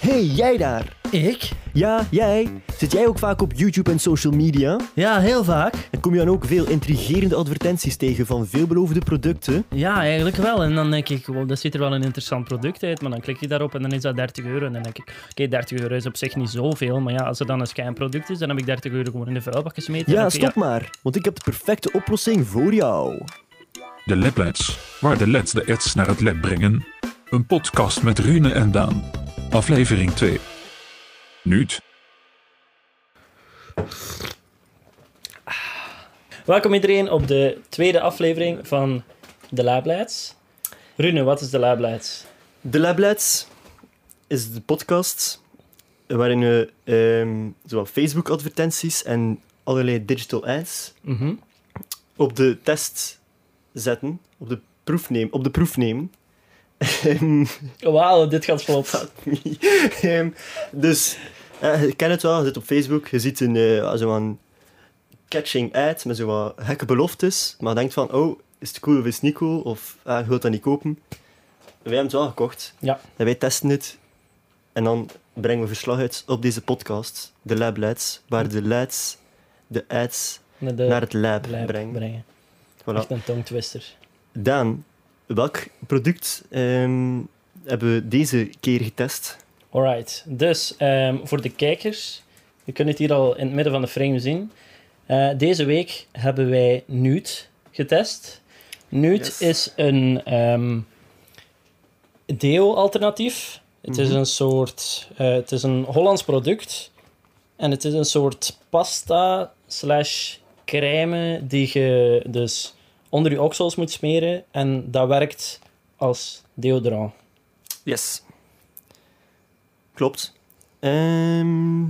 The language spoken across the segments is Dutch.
Hey, jij daar! Ik? Ja, jij. Zit jij ook vaak op YouTube en social media? Ja, heel vaak. En kom je dan ook veel intrigerende advertenties tegen van veelbelovende producten? Ja, eigenlijk wel. En dan denk ik, wow, dat ziet er wel een interessant product uit. Maar dan klik je daarop en dan is dat 30 euro. En dan denk ik, oké, 30 euro is op zich niet zoveel. Maar ja, als er dan een schijnproduct is, dan heb ik 30 euro gewoon in de vuilbak gesmeten. Ja, stop maar, want ik heb de perfecte oplossing voor jou. De Lablets, waar de leds de ads naar het lab brengen. Een podcast met Rune en Daan. Aflevering 2. Nuut. Welkom iedereen op de tweede aflevering van de Lableids. Rune, wat is de Lableids? De Lablets is de podcast waarin we ehm, zowel Facebook-advertenties en allerlei digital ads Mhm. op de test zetten, op de proef nemen. Op de proef nemen. Wauw, dit gaat vlot. Ehm, dus, eh, je kent het wel, je zit op Facebook, je ziet een, eh, zo'n catching ad met zo'n gekke beloftes, maar je denkt van, oh, is het cool of is het niet cool, of ah, je wilt dat niet kopen. Wij hebben het wel gekocht, Ja. en wij testen het, en dan brengen we verslag uit op deze podcast, de Lab Lads, waar de lads de ads Naar de naar het lab, lab brengen. brengen. Voilà. Echt een tongtwister. Daan, welk product ehm, hebben we deze keer getest? Alright, dus ehm, voor de kijkers, je kunt het hier al in het midden van de frame zien. Eh, deze week hebben wij Nude getest. Nude Yes. is een ehm, deo-alternatief. Het is Mhm. een soort, eh, het is een Hollands product. En het is een soort pasta slash crème die je dus onder je oksels moet smeren. En dat werkt als deodorant. Yes. Klopt. Ehm,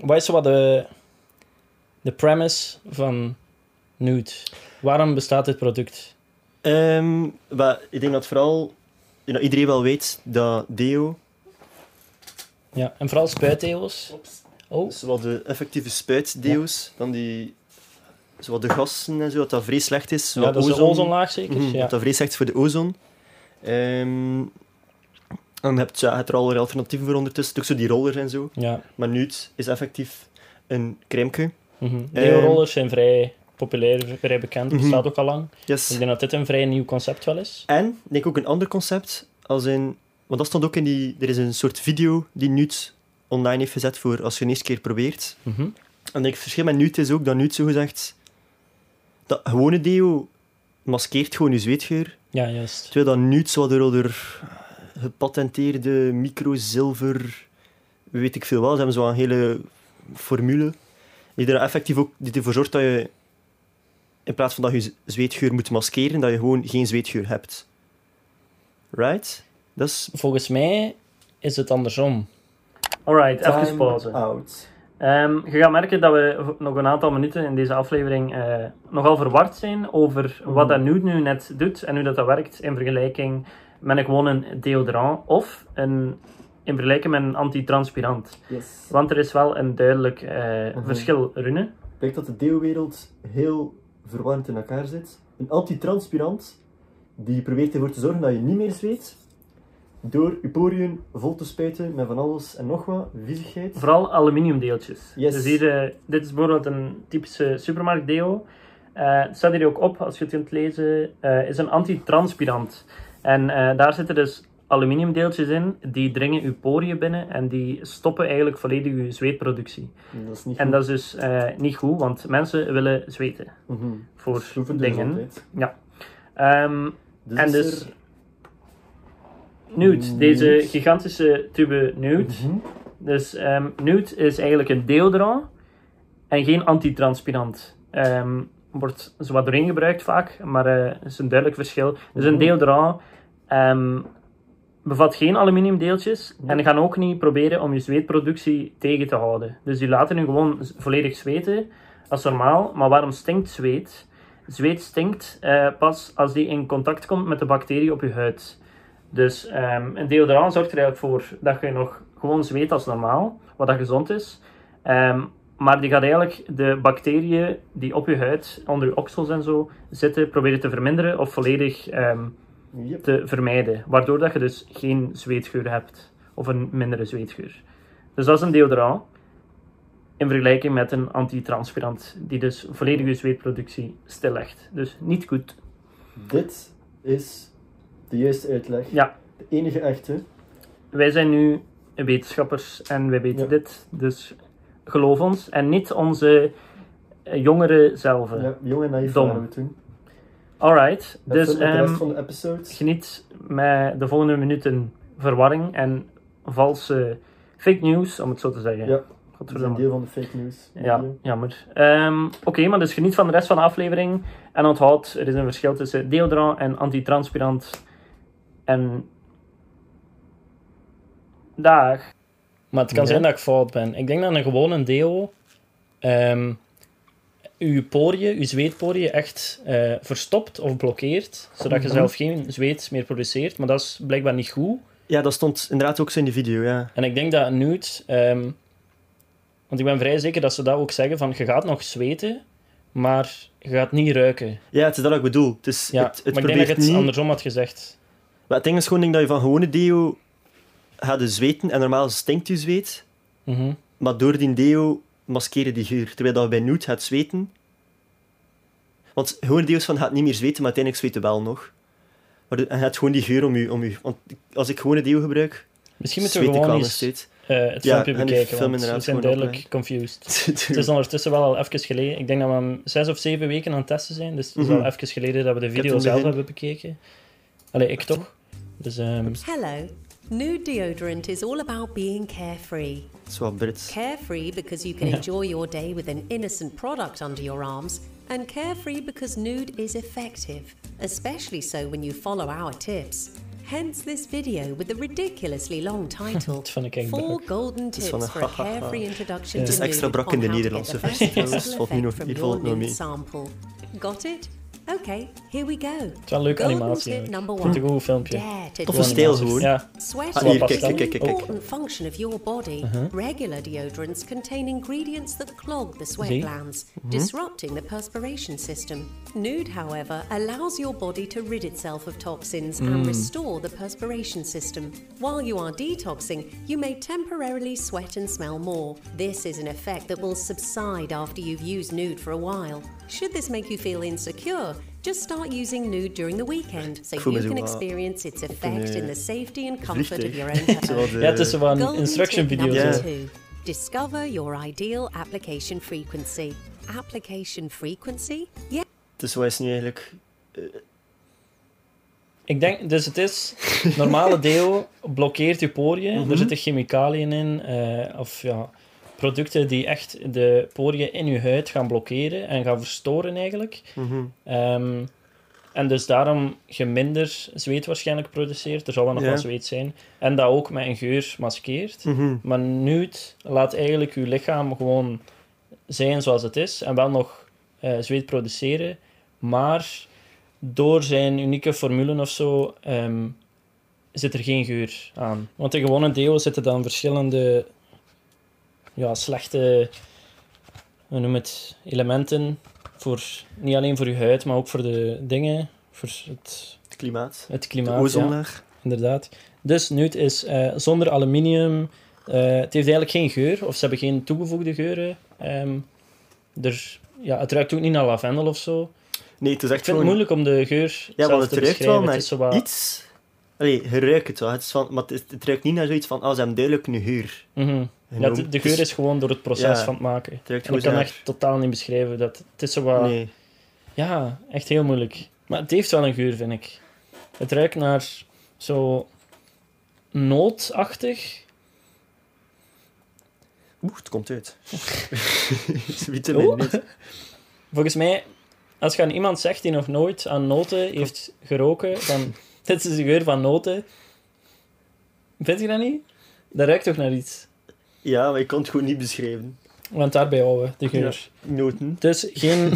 Wat is zo wat de, de premise van Nude? Waarom bestaat dit product? ehm, maar ik denk dat vooral dat iedereen wel weet dat deo, Ja, en vooral spuitdeo's. Oh, dus wat de effectieve spuitdeo's, dan die, zowat de gassen en zo, dat dat vrij slecht is. ja, dat is de ozon. ozonlaag zeker. Mhm, Ja. Dat dat vrij slecht is voor de ozon. Ehm, je hebt, ja, je hebt er allerlei alternatieven voor ondertussen, ook zo die rollers en zo. ja. Maar Nude is effectief een crème. mhm. Deo-rollers zijn vrij populair, vrij bekend. Mhm. Bestaat ook al lang. Yes. Ik denk dat dit een vrij nieuw concept wel is. En ik denk ook een ander concept, als in, want dat stond ook in die, er is een soort video die Nude online heeft gezet voor als je een eerste keer probeert. Mhm. En het verschil met Nude is ook dat zo gezegd, dat gewone deo maskeert gewoon je zweetgeur, Ja, juist. terwijl dat zo door, door gepatenteerde micro-zilver, weet ik veel wel, ze hebben zo'n hele formule, die er effectief ook die ervoor zorgt dat je, in plaats van dat je zweetgeur moet maskeren, dat je gewoon geen zweetgeur hebt. Right? Dat is Volgens mij is het andersom. Alright, even pauze. out. Ehm, je gaat merken dat we nog een aantal minuten in deze aflevering eh, nogal verward zijn over wat dat Nude nu net doet en hoe dat, dat werkt in vergelijking met een gewoon een deodorant of een, in vergelijking met een antitranspirant. Yes. Want er is wel een duidelijk Mhm. verschil, Rune. Kijk dat de deo-wereld heel verwarrend in elkaar zit. Een antitranspirant die probeert ervoor te zorgen dat je niet meer zweet door je poriën vol te spuiten met van alles en nog wat, viezigheid. Vooral aluminiumdeeltjes. Yes. Dus hier, eh, dit is bijvoorbeeld een typische supermarktdeo. Eh het staat hier ook op, als je het kunt lezen, eh, is een antitranspirant. En eh, daar zitten dus aluminiumdeeltjes in, die dringen uw poriën binnen en die stoppen eigenlijk volledig uw zweetproductie. Dat is niet En dat is dus eh, niet goed, want mensen willen zweten Mhm. voor dus dingen. altijd. Ehm, Dus en is dus er- nude, deze gigantische tube nude. Mhm. Dus ehm nude is eigenlijk een deodorant en geen antitranspirant. Ehm wordt zowat doorheen gebruikt vaak, maar er is een duidelijk verschil. Dus een Mhm. deodorant ehm, bevat geen aluminiumdeeltjes en gaan ook niet proberen om je zweetproductie tegen te houden. Dus die laten nu gewoon volledig zweten, als normaal. Maar waarom stinkt zweet? Zweet stinkt eh, pas als die in contact komt met de bacterie op je huid. Dus ehm, een deodorant zorgt er eigenlijk voor dat je nog gewoon zweet als normaal, wat dat gezond is. Ehm, maar die gaat eigenlijk de bacteriën die op je huid, onder je oksels en zo zitten, proberen te verminderen of volledig ehm, Yep. te vermijden. Waardoor dat je dus geen zweetgeur hebt. of een mindere zweetgeur. Dus dat is een deodorant in vergelijking met een antitranspirant die dus volledig je zweetproductie stillegt. Dus niet goed. Dit is de juiste uitleg. Ja. De enige echte. Wij zijn nu wetenschappers en wij weten Ja. dit, dus geloof ons en niet onze eh, jongeren zelf. Ja, jong en naïef gaan we doen. Alright, Dus, dus de rest ehm, van de episodes. geniet met de volgende minuten verwarring en valse fake news, om het zo te zeggen. Ja, Dat is een deel van de fake news. Ja, jammer. Ehm, Oké, maar dus geniet van de rest van de aflevering. En onthoud, er is een verschil tussen deodorant en antitranspirant. En... Dag. Maar het kan zijn dat ik fout ben. Ik denk dat een gewone deo... ehm uw poriën, uw zweetporiën echt eh, verstopt of blokkeert. Zodat je Mhm. zelf geen zweet meer produceert. Maar dat is blijkbaar niet goed. Ja, dat stond inderdaad ook zo in de video, ja. En ik denk dat nude, ehm, want ik ben vrij zeker dat ze dat ook zeggen, van je gaat nog zweten, maar je gaat niet ruiken. Ja, het is dat wat ik bedoel. Het, is, Ja, het, het maar ik denk dat probeert je het niet... andersom had gezegd. Maar het ding is gewoon denk dat je van gewone deo gaat je zweten en normaal stinkt je zweet, Mhm. maar door die deo maskeren die geur. Terwijl dat bij nude gaat zweten. Want gewone deo's van gaat niet meer zweten, maar uiteindelijk zweten wel nog. Maar de- en je hebt gewoon die geur om je... Om je want als ik gewone deo gebruik, Misschien moeten we zweet gewoon eens steeds. eh, het Ja, filmpje bekijken, film want we zijn duidelijk confused. Het Het is ondertussen wel al even geleden. Ik denk dat we hem zes of zeven weken aan het testen zijn, dus het is Mhm. al even geleden dat we de video het zelf hebben bekeken. Allee, ik toch. Dus ehm, Hello. New deodorant is all about being carefree. Het is wel Brits. Carefree because you can Yeah. enjoy your day with an innocent product under your arms, and carefree because nude is effective, especially so when you follow our tips. Hence this video with the ridiculously long title Dat vond ik Four brak. Golden Tips for a carefree introduction Het to is extra nude brak in de Nederlandse the versie best trouwens. possible Valt nu nog- effect hier from valt nog mee. sample. Got it? Okay, here we go. het is wel een leuke Golden animatie. tip eigenlijk. number Ik vind het een one. goed filmpje. Dare to Toffe do stijl it. gewoon. Ja, Sweat Ah, is hier, an kijk, kijk, kijk, kijk. important function of your body. Regular deodorants contain ingredients that clog the sweat Zie. glands, disrupting the perspiration system. Nude, however, allows your body to rid itself of toxins and restore the perspiration system. While you are detoxing, you may temporarily sweat and smell more. This is an effect that will subside after you've used nude for a while. Should this make you feel insecure, just start using nude during the weekend so you can experience its effect in eh, the safety and comfort of your own home. de- ja, het is zo instruction Ja. two. Discover your ideal application frequency. Application frequency? Yeah. Dus wat is nu eigenlijk... Ik denk, dus het is, normale deo blokkeert je poriën. Mhm. Er zitten chemicaliën in, eh, of ja, producten die echt de poriën in je huid gaan blokkeren en gaan verstoren eigenlijk. mhm. Ehm, en dus daarom je minder zweet waarschijnlijk produceert. Er zal wel nog Ja. wel zweet zijn. En dat ook met een geur maskeert. Mhm. Maar nude laat eigenlijk je lichaam gewoon zijn zoals het is en wel nog eh, zweet produceren. Maar door zijn unieke formule of zo ehm, zit er geen geur aan. Want in gewone deo zitten dan verschillende ja, slechte we noemen het, elementen. Voor, niet alleen voor je huid, maar ook voor de dingen. Voor het, Het klimaat. het De klimaat. ja ozonlaag. inderdaad. Dus nude is eh, zonder aluminium. Eh, het heeft eigenlijk geen geur, of ze hebben geen toegevoegde geuren. Ehm, er, ja, het ruikt ook niet naar lavendel of zo. Nee, het is Ik echt vind het gewoon... moeilijk om de geur Ja, want het te ruikt wel naar Het wat- iets... Allee, je ruikt het wel. Het is van, maar het, het ruikt niet naar zoiets van... Oh, ze hebben duidelijk een geur. Mhm. Ja, de, de geur is gewoon door het proces Ja, van het maken. Het ik kan naar... echt totaal niet beschrijven. Dat, het is zo wat... Nee. Ja, echt heel moeilijk. Maar het heeft wel een geur, vind ik. Het ruikt naar zo nootachtig. Oeh, het komt uit. Zoiets Oh. niet. Volgens mij, als je aan iemand zegt die nog nooit aan noten heeft geroken, dan dit is de geur van noten. Vind je dat niet? Dat ruikt toch naar iets? Ja, maar ik kon het gewoon niet beschrijven. Want daarbij houden, de geur. Noten. Dus geen,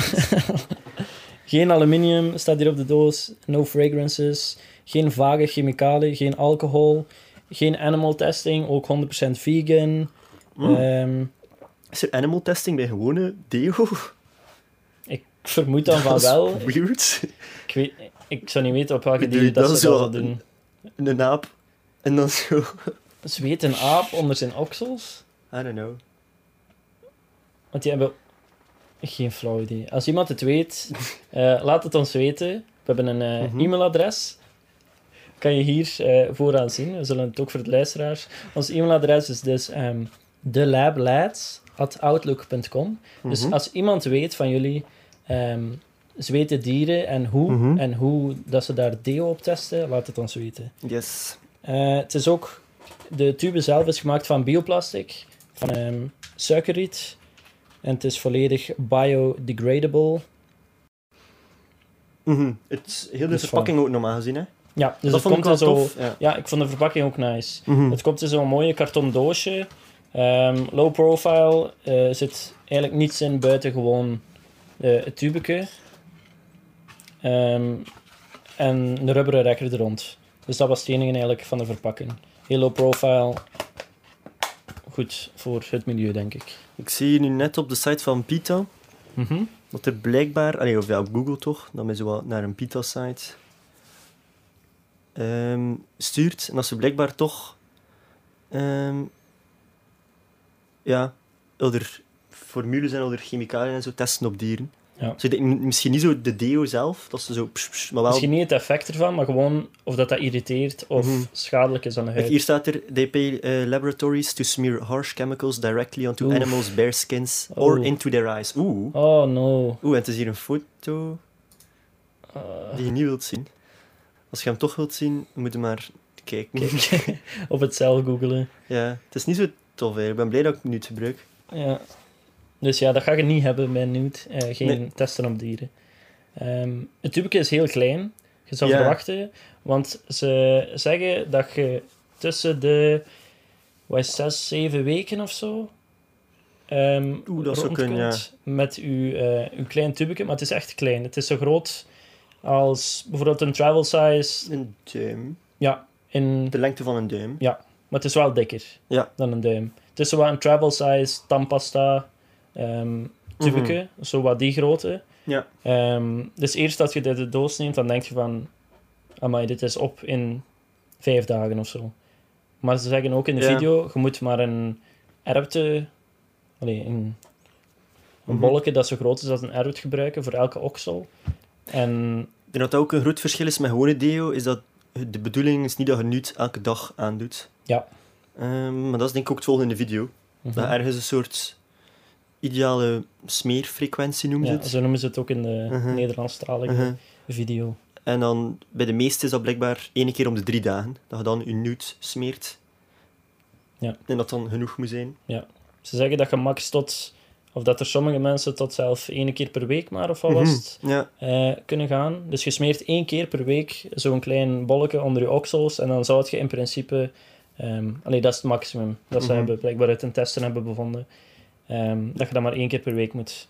geen aluminium staat hier op de doos, no fragrances, geen vage chemicaliën, geen alcohol, geen animal testing, ook 100% vegan. Mm. Ehm, Is er animal testing bij gewone deo? ik vermoed dan van wel. Weird. Ik, weet, ik zou niet weten op welke dieren dat dat ze dat doen. Een aap. En dan zo... Zweet een aap onder zijn oksels? I don't know. Want die hebben geen flauw idee. Als iemand het weet, eh, laat het ons weten. We hebben een eh, Mhm. e-mailadres. Kan je hier eh, vooraan zien. We zullen het ook voor de luisteraars. Ons e-mailadres is dus ehm delablads.outlook.com. Dus Mhm. als iemand weet van jullie ehm zweten dieren en hoe, Mhm. en hoe dat ze daar deo op testen, laat het ons weten. Yes. Het is ook, de tube zelf is gemaakt van bioplastic, van ehm, suikerriet. En het is volledig biodegradable. Mhm. Het, heel de Dus verpakking ook normaal gezien, hè? Ja, dus dat het komt in zo... Ja. Ja, ik vond de verpakking ook nice. Mhm. Het komt in zo'n mooie karton doosje. Ehm, low profile. Er zit eigenlijk niets in buiten gewoon eh, het tubeke. Ehm, en een rubberen rekker er rond. Dus dat was het enige eigenlijk van de verpakking. Heel low profile. Goed voor het milieu, denk ik. Ik zie nu net op de site van PETA Mhm. dat er blijkbaar, allee, of ja, op Google toch, dat men zo wat naar een PETA-site ehm, stuurt. En dat ze blijkbaar toch, ehm, ja, er formules en er chemicaliën en zo testen op dieren. Ja. Dus ik denk misschien niet zo de deo zelf, dat ze zo, maar wel. Misschien niet het effect ervan, maar gewoon of dat, dat irriteert of Mhm. schadelijk is aan de Kijk, huid. hier staat er, they pay eh, laboratories to smear harsh chemicals directly onto Oef. animals' bare skins or into their eyes. Oeh. Oh no. Oeh, en het is hier een foto Uh, die je niet wilt zien. Als je hem toch wilt zien, moet je maar kijken. kijk, op het cel googelen. ja, het is niet zo tof. hè. Ik ben blij dat ik het nu gebruik. Ja. Dus ja, dat ga je niet hebben bij Nude. Eh, geen Nee. testen op dieren. Ehm, het tubeke is heel klein. Je zou Ja. verwachten. Want ze zeggen dat je tussen de wat is, zes, zeven weken of zo. ehm Oeh, dat zou kunnen, ja. kunt Met je, eh, uw klein tubeke. Maar het is echt klein. Het is zo groot als bijvoorbeeld een travel size. Een duim. Ja, in De lengte van een duim. maar het is wel dikker Ja. dan een duim. Het is zo wat een travel size tandpasta ehm tubeke, zo wat die grootte. Ja. Ehm, dus eerst als je dit de doos neemt, dan denk je van, amai, dit is op in vijf dagen of zo. Maar ze zeggen ook in de Ja. video, je moet maar een erwte, allee, een, een Mhm. dat zo groot is als een erwt gebruiken voor elke oksel. En Ik denk dat dat ook een groot verschil is met gewone deo, is dat de bedoeling is niet dat je nu het elke dag aandoet. Ja. Ehm, maar dat is denk ik ook het volgende in de video. mhm. Dat ergens een soort ideale smeerfrequentie noemen ze ja, het. zo noemen ze het ook in de Mhm. Nederlandstalige Mhm. video. En dan bij de meeste is dat blijkbaar één keer om de drie dagen. Dat je dan je nude smeert. Ja. En dat dan genoeg moet zijn. Ze zeggen dat je max tot, of dat er sommige mensen tot zelf één keer per week maar, of het, Mhm. Ja. eh, kunnen gaan. Dus je smeert één keer per week zo'n klein bolletje onder je oksels en dan zou je in principe, allee, dat is het maximum dat ze hebben, blijkbaar uit een testen hebben bevonden, ehm, dat je dat maar één keer per week moet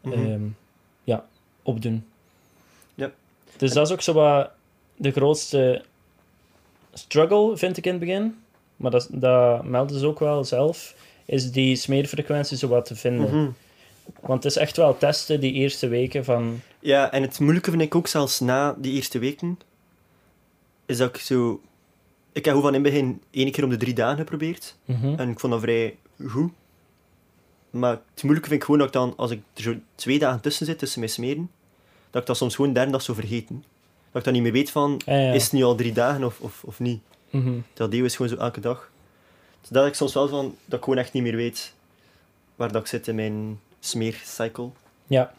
Mhm. ehm, ja, opdoen. Ja. Dus dat is ook zo wat de grootste struggle, vind ik in het begin. Maar dat, dat melden ze ook wel zelf. Is die smeerfrequentie zo wat te vinden. Mhm. Want het is echt wel testen die eerste weken van... Ja, en het moeilijke vind ik ook zelfs na die eerste weken, is dat ik zo... Ik heb gewoon van in het begin één keer om de drie dagen geprobeerd. Mhm. En ik vond dat vrij goed. Maar het moeilijke vind ik gewoon dat ik dan, als ik er zo twee dagen tussen zit, tussen mijn smeren, dat ik dat soms gewoon de derde dag zo vergeten. Dat ik dan niet meer weet van, ja. is het nu al drie dagen of, of, of niet. Mhm. Dat deel is gewoon zo elke dag. Dus dat ik soms wel van, dat ik gewoon echt niet meer weet waar dat ik zit in mijn smeercycle. Ja.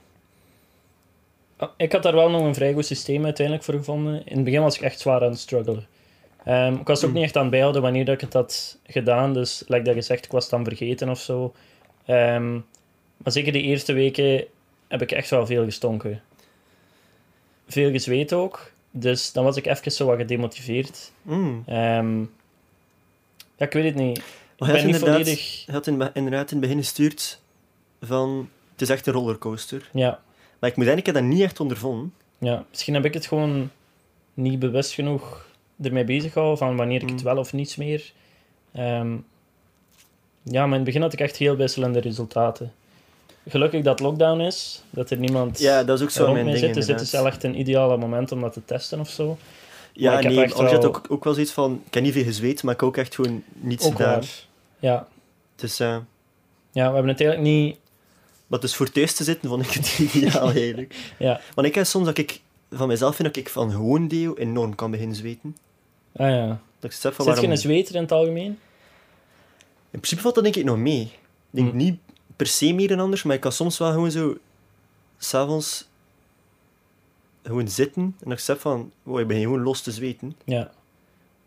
Ah, Ik had daar wel nog een vrij goed systeem uiteindelijk voor gevonden. In het begin was ik echt zwaar aan het struggelen. Ehm, ik was ook Mm. niet echt aan bijhouden wanneer dat ik het had gedaan. Dus, like dat gezegd, ik was het dan vergeten of zo. Ehm, maar zeker de eerste weken heb ik echt wel veel gestonken. Veel gezweet ook. Dus dan was ik even zo wat gedemotiveerd. Mm. Ehm, ja, ik weet het niet. Maar Ik ben niet inderdaad, volledig... hij had in, inderdaad in het begin gestuurd van, het is echt een rollercoaster. Ja, Maar ik moet eigenlijk ik heb dat niet echt ondervonden. Ja, misschien heb ik het gewoon niet bewust genoeg ermee bezig gehouden van wanneer ik het Mm. wel of niet smeer. Ehm, ja, maar in het begin had ik echt heel wisselende resultaten. Gelukkig dat lockdown is, dat er niemand Ja, dat is ook zo mijn mij ding zit. Dus dit is wel echt een ideale moment om dat te testen of zo. Ja, Maar ik heb nee, echt anders had wel- ook, ook wel zoiets van... Ik heb niet veel gezweet, maar ik heb ook echt gewoon niets Ook gedaan. waar. Ja. Dus, eh, ja, we hebben het eigenlijk niet... maar dus voor thuis te zitten vond ik het ideaal eigenlijk. Ja. Want ik heb soms dat ik van mezelf vind dat ik van gewoon deo enorm kan beginnen zweten. Ah ja. Dat ik van Zit je waarom... een zweter in het algemeen? In principe valt dat denk ik nog mee. Ik denk Hm. niet per se meer dan anders, maar ik kan soms wel gewoon zo... S'avonds... Gewoon zitten en ik zeg van... Wow, ik ben gewoon los te zweten. Ja.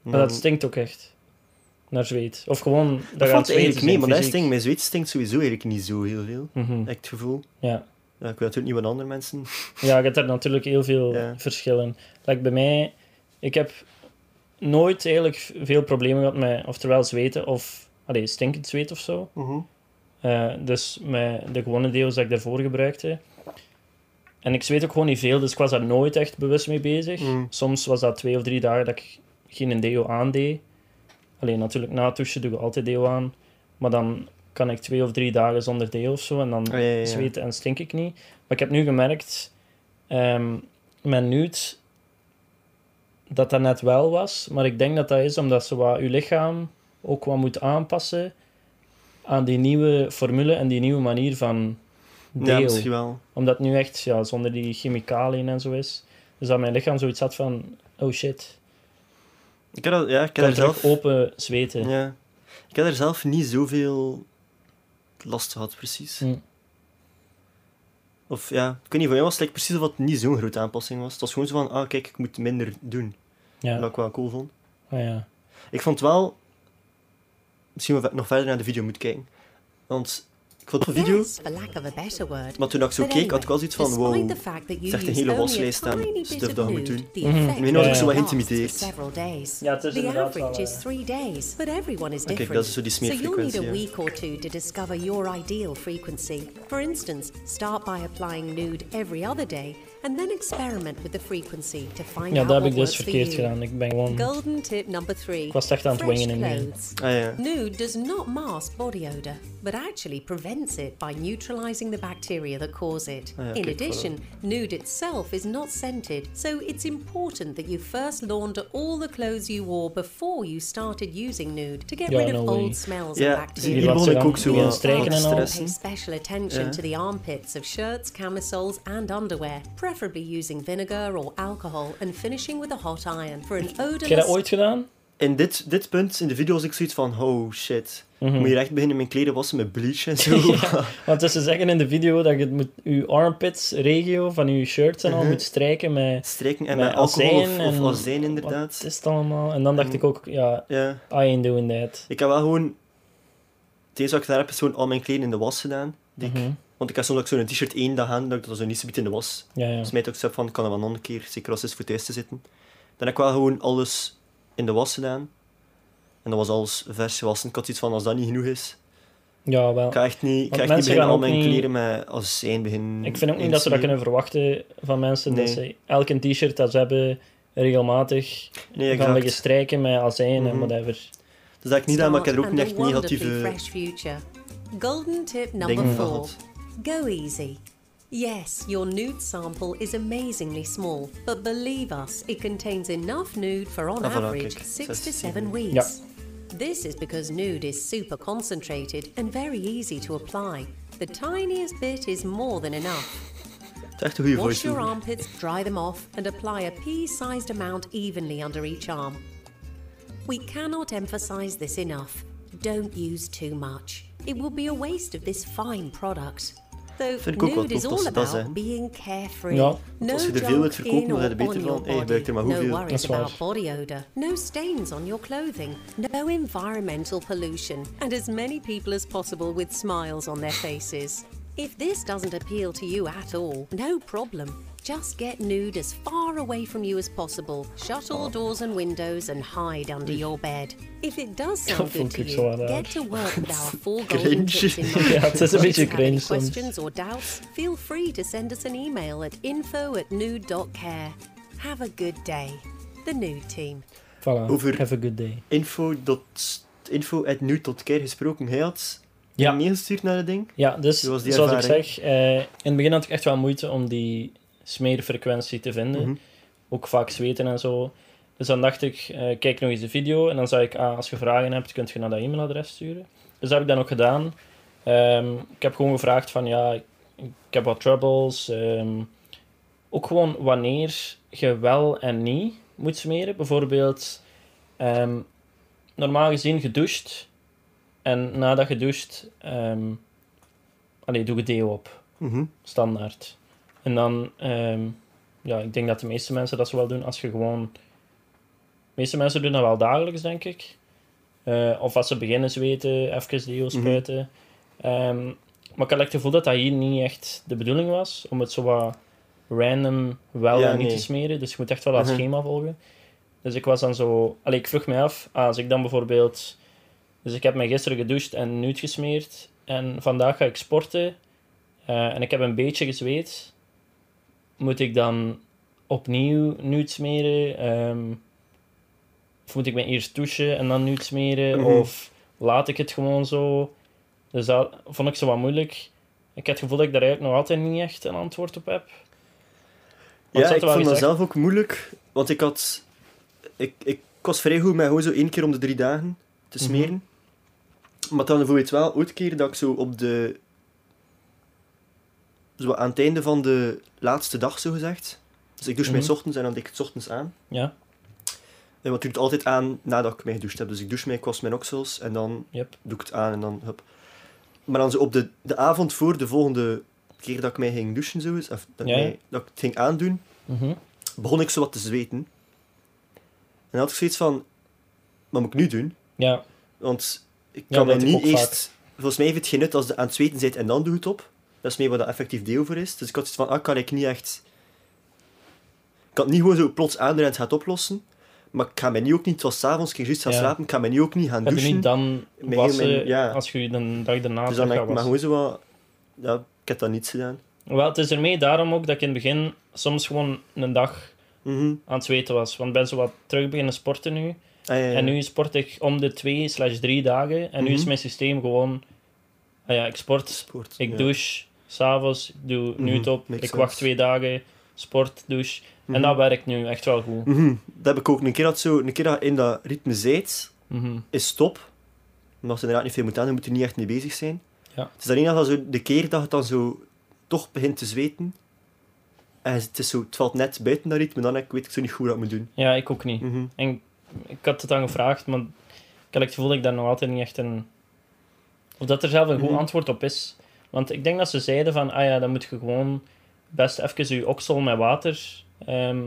Maar dan- dat stinkt ook echt. Naar zweet. Of gewoon... Dat, je valt eigenlijk mee, maar dat stinkt, mijn zweet stinkt sowieso eigenlijk niet zo heel veel. Heb ik het gevoel. Ja. Ja, ik weet natuurlijk niet wat andere mensen... Ja, je hebt er natuurlijk heel veel Ja. verschillen. Like bij mij, ik heb nooit eigenlijk veel problemen gehad met oftewel zweten of allee, stinkend zweet of zo. Eh, dus met de gewone deo's dat ik daarvoor gebruikte. En ik zweet ook gewoon niet veel, dus ik was daar nooit echt bewust mee bezig. Mm. Soms was dat twee of drie dagen dat ik geen deo aandeed. Alleen natuurlijk na het douchen doe ik altijd deo aan. Maar dan kan ik twee of drie dagen zonder deo of zo. En dan Oh, ja, ja, ja. zweten en stink ik niet. Maar ik heb nu gemerkt, ehm met nude, dat dat net wel was. Maar ik denk dat dat is omdat ze wat je lichaam ook wat moet aanpassen aan die nieuwe formule en die nieuwe manier van Ja, deo. misschien wel. omdat het nu echt ja, zonder die chemicaliën en zo is. Dus dat mijn lichaam zoiets had van, oh shit, Ik heb, dat, ja, ik heb er zelf... open zweten. Ja. Ik heb er zelf niet zoveel last gehad, precies. Hm. Of ja, ik weet niet, voor mij was het like, precies of het niet zo'n grote aanpassing was. Het was gewoon zo van, ah kijk, ik moet minder doen. Ja, Dat ik wel cool vond. ah, ja. Ik vond wel... Misschien nog verder naar de video moet kijken. Want ik vond de video... Maar toen ik zo keek, had ik wel zoiets van, wow... het is echt een hele waslijst aan stuff dat je moet doen. the Mhm. effect Ik zo wat days. Ja, het is inderdaad wel, eh, different. dat is zo die so you'll need a smeerfrequentie, week or two to discover your ideal frequency. For instance, start by applying nude every other day, and then experiment with the frequency to find ja out dat heb what ik dus works for verkeerd you. gedaan. Ik ben gewoon... Golden tip number three. Ik was echt aan het Fresh wingen in mee. clothes. Ah ja. Nude does not mask body odor, but actually prevents it by neutralizing the bacteria that cause it. Ah, ja, In kijk, addition, nude itself is not scented, so it's important that you first launder all the clothes you wore before you started using nude to get Ja, rid no of way. old smells Ja, and bacteria. hier wat begon ze ik dan ook zo beginnen wat en al. Pay special attention Ja. to the armpits of shirts, camisoles, and underwear, preferably using vinegar or alcohol, and finishing with a hot iron for an Heb je dat ooit gedaan? In dit, dit punt in de video was ik zoiets van, oh shit. Mhm. Moet hier echt beginnen mijn kleden wassen met bleach en zo. Want dus ze zeggen in de video dat je het moet, je armpits regio van je shirts en al Mhm. moet strijken met, Strijken en met met alcohol of, azijn of en azijn inderdaad. Wat is het allemaal? En dan dacht En- ik ook, ja. I ain't doing that. Ik heb wel gewoon... Eerste wat ik daar heb, is gewoon al mijn kleden in de was gedaan. Die ik- Mhm. Want ik heb soms ook zo'n t-shirt één dag aan, dat ik dat zo niet zo in de was. Ja, ja. Dus mij ook zo van, ik kan er wel nog een keer, zeker als het is voor thuis te zitten. Dan heb ik wel gewoon alles in de was gedaan. En dat was alles vers gewassen. Ik had iets van, als dat niet genoeg is, Ja, wel. ik ga echt niet, ik ga Want echt niet beginnen gaan al mijn niet- kleren met azijn beginnen Ik vind ook niet dat ze dat kunnen verwachten van mensen. Dat ze elke t-shirt dat ze hebben regelmatig Nee, gaan liggen strijken met azijn en Mhm. whatever. Dus dat ik niet aan, maar ik heb er ook echt negatieve. Golden tip number dingen van four. gehad. Go easy. Yes, your nude sample is amazingly small, but believe us, it contains enough nude for on Ah, average six zes, to zeven. seven weeks. Ja. This is because nude is super concentrated and very easy to apply. The tiniest bit is more than enough. Het is echt een goede Wash voice your armpits, dry them off, and apply a pea-sized amount evenly under each arm. We cannot emphasize this enough. Don't use too much. It will be a waste of this fine product. Though Vind ik ook wel nude is tof dat all ze dat about being carefree. Ja. No Als je er veel wilt verkopen, in dan or heb je beter on van, your hey, gebruik er maar body. No hoeveel. worries Dat is waar. about body odor. No stains on your clothing. No environmental pollution. And as many people as possible with smiles on their faces. If this doesn't appeal to you at all, no problem. Just get nude as far away from you as possible. Shut all doors and windows and hide under your bed. If it does sound good to you, get to work with our four Cringe. golden tips in mind. Ja, het is een beetje If you have any questions or doubts, feel free to send us an email at info at nude.care. Have a good day. The Nude Team. Voilà, Over- have a good day. Info, dot, info at nu tot gesproken. Hij had Ja. ja. meegestuurd naar het ding. Ja, dus Hoe was die zoals ik zeg, eh, in het begin had ik echt wel moeite om die smeerfrequentie te vinden. Mhm. Ook vaak zweten en zo. Dus dan dacht ik, eh, kijk nog eens de video. En dan zei ik, ah, als je vragen hebt, kunt je naar dat e-mailadres sturen. Dus dat heb ik dan ook gedaan. Ehm, ik heb gewoon gevraagd van, ja, ik, ik heb wat troubles. ehm, ook gewoon wanneer je wel en niet moet smeren. Bijvoorbeeld, ehm, normaal gezien gedoucht. En nadat je doucht, allee, doe je deo op. Mhm. Standaard. En dan, ehm, ja, ik denk dat de meeste mensen dat zo wel doen als je gewoon... De meeste mensen doen dat wel dagelijks, denk ik. Eh, of als ze beginnen zweten, even deo spuiten. Ehm, maar ik had het gevoel dat dat hier niet echt de bedoeling was. Om het zo wat random wel Ja, en niet nee. te smeren. Dus je moet echt wel dat Mhm. schema volgen. Dus ik was dan zo... Allee, ik vroeg mij af, als ik dan bijvoorbeeld... Dus ik heb mij gisteren gedoucht en nude gesmeerd. En vandaag ga ik sporten. eh, en ik heb een beetje gezweet. Moet ik dan opnieuw nude smeren? Ehm, of moet ik me eerst douchen en dan nude smeren? Mhm. Of laat ik het gewoon zo? Dus dat vond ik zo wat moeilijk. Ik heb het gevoel dat ik daar eigenlijk nog altijd niet echt een antwoord op heb. Want Ja, ik vond dat zelf ook moeilijk. Want ik had... Ik, ik was vrij goed met gewoon zo één keer om de drie dagen te Mhm. smeren. Maar dan bijvoorbeeld wel ooit keer dat ik zo op de... Zo aan het einde van de laatste dag, zo gezegd. Dus ik douche mij Mhm. 's ochtends en dan deed ik het 's ochtends aan. Ja, En want ik doe het altijd aan nadat ik mij gedoucht heb. Dus ik douche mij, ik was mijn oksels en dan yep. doe ik het aan en dan hup. Maar dan zo op de, de avond voor de volgende keer dat ik mij ging douchen, zo is, of dat, ik Ja, ja. mij- dat ik het ging aandoen, Mhm. begon ik zo wat te zweten. En dan had ik zoiets van, wat moet ik nu doen? Ja, Want ik Ja, kan mij ik niet ook eerst... Volgens mij heeft het geen nut als je aan het zweten bent en dan doe je het op. Dat is meer wat dat effectief deel voor is. Dus ik had zoiets van, ah, kan ik niet echt... Ik het niet gewoon zo plots aandoen en het gaat oplossen. Maar ik ga mij nu ook niet, het was s'avonds, ik ging juist gaan Ja. slapen, ik ga mij nu ook niet gaan douchen. niet dan Mijn- wassen mijn- ja. als je de dag daarna dus dan heb ik maar gewoon zo wat... Ja, ik heb dat niet gedaan. Wel, het is ermee daarom ook dat ik in het begin soms gewoon een dag Mhm. aan het zweten was. Want ik ben zo wat terug beginnen sporten nu. Ah, ja, ja. En nu sport ik om de twee slash drie dagen. En nu is Mhm. mijn systeem gewoon... ah ja, ik sport, Sport. ik douche, s'avonds, ik doe nu Mhm, het op, makes ik sense. wacht twee dagen, sport, douche. Mhm. En dat werkt nu echt wel goed. Mhm. Dat heb ik ook. Een keer dat, zo, een keer dat je in dat ritme zit, Mhm. is stop. Omdat je inderdaad niet veel moet aan, je moet er niet echt mee bezig zijn. Ja. Het is alleen dat zo de keer dat je dan zo toch begint te zweten. En het, is zo, het valt net buiten dat ritme, dan weet ik zo niet goed wat ik moet doen. Ja, ik ook niet. Mhm. En ik had het dan gevraagd, maar ik had het gevoel dat ik daar nog altijd niet echt een... Of dat er zelf een goed Mhm. antwoord op is. Want ik denk dat ze zeiden van, ah ja, dan moet je gewoon best even je oksel met water ehm,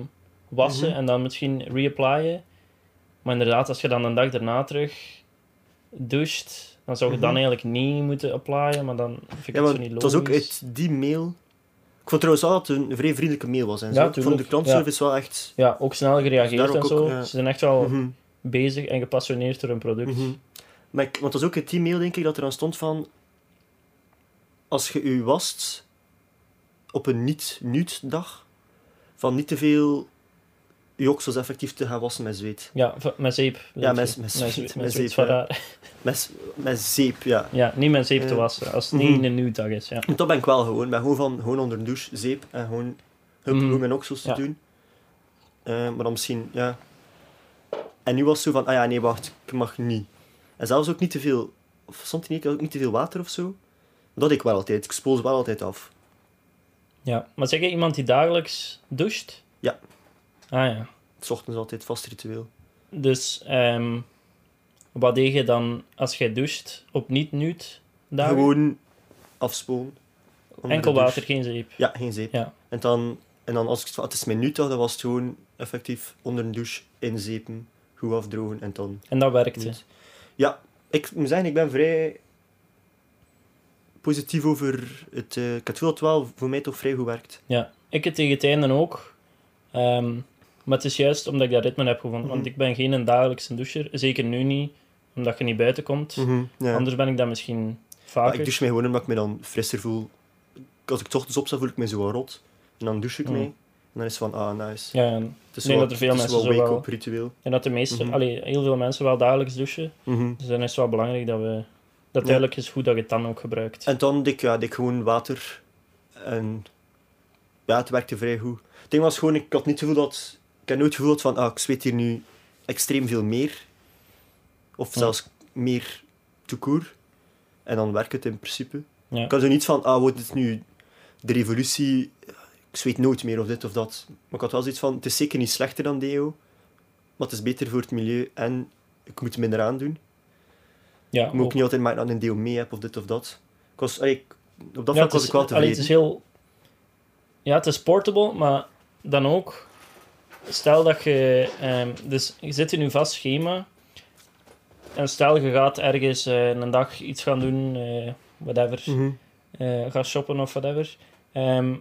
wassen Mhm. en dan misschien reapplyen. Maar inderdaad, als je dan een dag daarna terug doucht, dan zou je dan Mhm. eigenlijk niet moeten applyen, maar dan vind ik Ja, het zo niet het was ook logisch. uit die mail... Ik vond trouwens wel dat het een vrij vriendelijke mail was. En zo. Ja, ik vond de klantservice wel echt... Ja, ook snel gereageerd en ook- zo. ja. Ze zijn echt wel Mhm. bezig en gepassioneerd door hun product. Maar ik, want het was ook in die mail, denk ik, dat er dan stond van... Als je u wast op een niet-nuut-dag, van niet te veel je oksels effectief te gaan wassen met zweet. Ja, met zeep. Ja, met- met Met, zweet, met met zweet ja. Met, met zeep, ja. Ja, niet met zeep te Ja. wassen. Als het Mhm. niet een nieuwdag is. Ja. Dat ben ik wel gewoon. Ik ben gewoon van gewoon onder een douche, zeep en gewoon hup, hoe mijn oksels te doen. Eh, maar dan misschien, ja. En nu was het zo van, ah ja, nee, wacht, ik mag niet. En zelfs ook niet te veel, of stond er niet, ook niet te veel water of zo. Dat ik wel altijd, ik spoel ze wel altijd af. ja. Maar zeg je iemand die dagelijks doucht? Ja. Ah ja. S ochtends altijd vast ritueel. Dus ehm, wat deed je dan als jij doucht op niet-nuut dagen? Gewoon afspoelen. Enkel water, geen zeep. Ja, geen zeep. Ja. En dan, en dan als ik het is mijn toch, dan was het gewoon effectief onder een douche inzeepen, goed afdrogen en dan En dat werkte. Ja, ik moet zeggen, ik ben vrij positief over het... eh, ik dat het wel voor mij toch vrij goed werkt. Ja, ik het tegen het einde ook. Ehm, maar het is juist omdat ik dat ritme heb gevonden. Want Mhm. ik ben geen dagelijkse doucher. Zeker nu niet, omdat je niet buiten komt. Ja. Anders ben ik dat misschien Maar vaker. ik douche mij gewoon omdat ik me dan frisser voel. Als ik ochtends opsta, voel ik me zo rot. En dan douche ik Mhm. mij. En dan is het van, ah, nice. Ja, en Het is wel, dat er veel mensen wel wel- wake-up ritueel. en dat de meeste, Mhm. allee, heel veel mensen wel dagelijks douchen. Mhm. Dus dan is het wel belangrijk dat we... Dat duidelijk is goed dat je het dan ook gebruikt. En dan dik, ja, dik gewoon water. En ja, het werkte vrij goed. Het ding was gewoon, ik had niet het gevoel dat... Ik heb nooit het gevoel van, ah, ik zweet hier nu extreem veel meer. Of Ja. zelfs meer toekoer. En dan werkt het in principe. Ja. Ik had zo niet van, ah, wordt het nu de revolutie, ik zweet nooit meer of dit of dat. Maar ik had wel zoiets van, het is zeker niet slechter dan deo, maar het is beter voor het milieu en ik moet minder aandoen. Ja, Ik moet ook. niet altijd maken dat ik een deo mee heb of dit of dat. Ik was, allee, ik- op dat Ja, vlak was ik wel allee, tevreden. het is heel... Ja, het is portable, maar dan ook... Stel dat je... ehm, dus je zit in je vast schema. En stel je gaat ergens eh, een dag iets gaan doen, eh, whatever. Mhm. eh gaan shoppen of whatever. Ehm